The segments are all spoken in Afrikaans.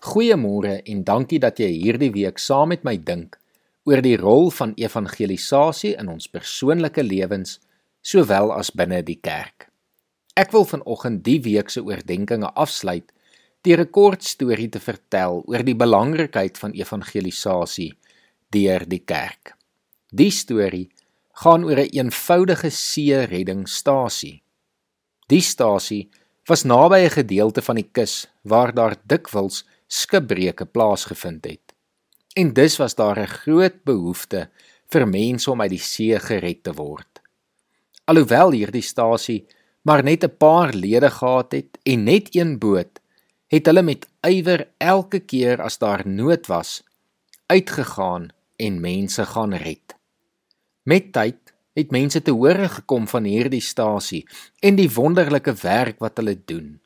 Goeiemôre en dankie dat jy hierdie week saam met my dink oor die rol van evangelisasie in ons persoonlike lewens sowel as binne die kerk. Ek wil vanoggend die week se oordeenkings afsluit deur 'n kort storie te vertel oor die belangrikheid van evangelisasie deur die kerk. Die storie gaan oor 'n een eenvoudige see reddingsstasie. Die stasie was naby 'n gedeelte van die kus waar daar dikwels skipbreuke plaasgevind het. En dus was daar 'n groot behoefte vir mense om uit die see gered te word. Alhoewel hierdie stasie maar net 'n paar lede gehad het en net een boot, het hulle met ywer elke keer as daar nood was, uitgegaan en mense gaan red. Met tyd het mense te hore gekom van hierdie stasie en die wonderlike werk wat hulle doen.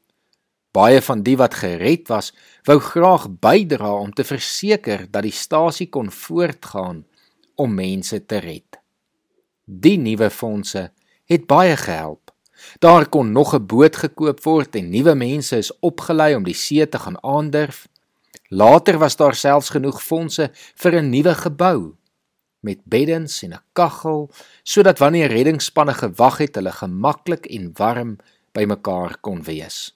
Baie van die wat gered was, wou graag bydra om te verseker dat die stasie kon voortgaan om mense te red. Die nuwe fondse het baie gehelp. Daar kon nog 'n boot gekoop word en nuwe mense is opgelei om die see te gaan aandurf. Later was daar selfs genoeg fondse vir 'n nuwe gebou met beddens en 'n kaggel sodat wanneer reddingsspanne gewag het, hulle gemaklik en warm bymekaar kon wees.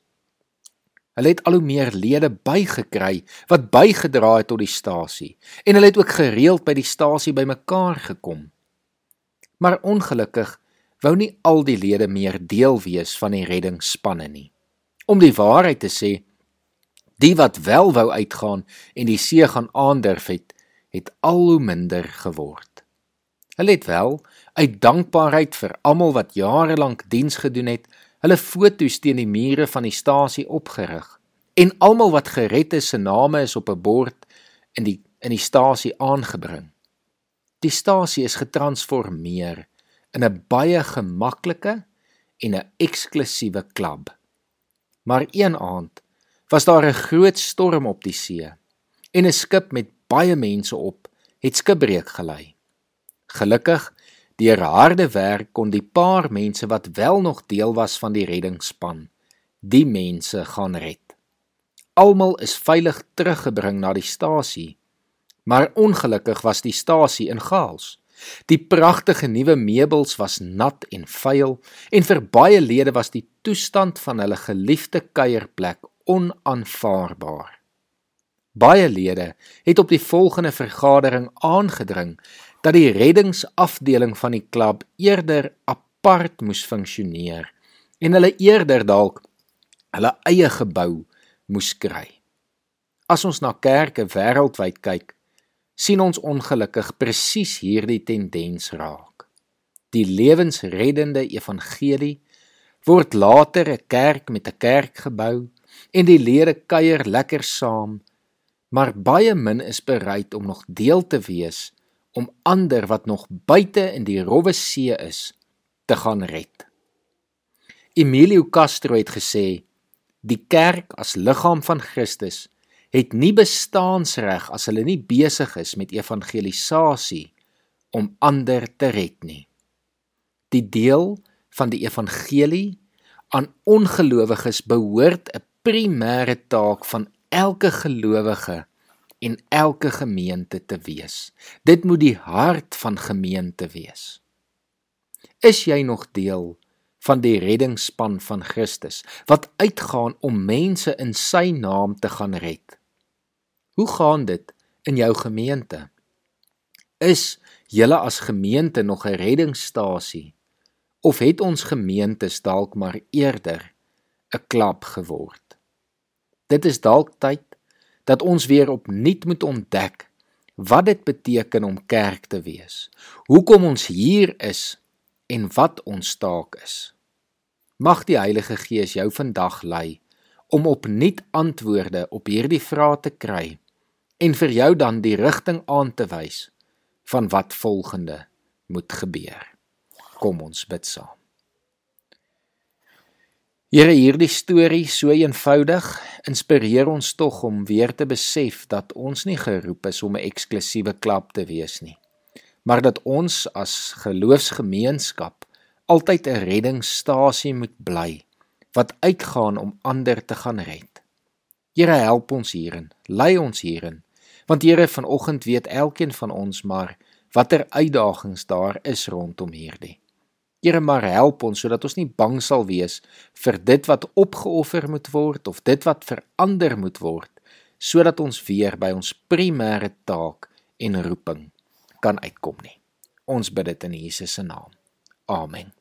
Hulle het al hoe meer lede bygekry wat bygedra het tot die stasie en hulle het ook gereeld by die stasie bymekaar gekom. Maar ongelukkig wou nie al die lede meer deel wees van die reddingsspanne nie. Om die waarheid te sê, die wat wel wou uitgaan en die see gaan aandurf het, het al hoe minder geword. Hulle het wel uit dankbaarheid vir almal wat jare lank diens gedoen het, hulle foto's teen die mure van die stasie opgerig en almal wat gered is se name is op 'n bord in die in die stasie aangebring. Die stasie is getransformeer in 'n baie gemaklike en 'n eksklusiewe klub. Maar een aand was daar 'n groot storm op die see en 'n skip met baie mense op het skipbreuk gelei. Gelukkig Deur harde werk kon die paar mense wat wel nog deel was van die reddingsspan, die mense gaan red. Almal is veilig teruggebring na die stasie. Maar ongelukkig was die stasie in chaos. Die pragtige nuwe meubels was nat en vuil en vir baie lede was die toestand van hulle geliefde kuierplek onaanvaarbaar. Baie lede het op die volgende vergadering aangedring dat die reddingsafdeling van die klub eerder apart moes funksioneer en hulle eerder dalk hulle eie gebou moes kry. As ons na kerke wêreldwyd kyk, sien ons ongelukkig presies hierdie tendens raak. Die lewensreddende evangelie word later 'n kerk met 'n kerkgebou en die lede kuier lekker saam, maar baie min is bereid om nog deel te wees om ander wat nog buite in die rowwe see is te gaan red. Emilio Castro het gesê die kerk as liggaam van Christus het nie bestaansreg as hulle nie besig is met evangelisasie om ander te red nie. Die deel van die evangelie aan ongelowiges behoort 'n primêre taak van elke gelowige en elke gemeente te wees. Dit moet die hart van gemeente wees. Is jy nog deel van die reddingsspan van Christus wat uitgaan om mense in sy naam te gaan red? Hoe gaan dit in jou gemeente? Is julle as gemeente nog 'n reddingsstasie of het ons gemeentes dalk maar eerder 'n klap geword? Dit is dalk tyd dat ons weer opnuut moet ontdek wat dit beteken om kerk te wees. Hoekom ons hier is en wat ons taak is. Mag die Heilige Gees jou vandag lei om opnuut antwoorde op hierdie vrae te kry en vir jou dan die rigting aan te wys van wat volgende moet gebeur. Kom ons bid saam. Here hierdie storie so eenvoudig inspireer ons tog om weer te besef dat ons nie geroep is om 'n eksklusiewe klub te wees nie maar dat ons as geloofsgemeenskap altyd 'n reddingsstasie moet bly wat uitgaan om ander te gaan red. Here help ons hierin, lei ons hierin. Want Here vanoggend weet elkeen van ons maar watter uitdagings daar is rondom hierdie. Here maar help ons sodat ons nie bang sal wees vir dit wat opgeoffer moet word of dit wat verander moet word sodat ons weer by ons primêre taak en roeping kan uitkom nie. Ons bid dit in Jesus se naam. Amen.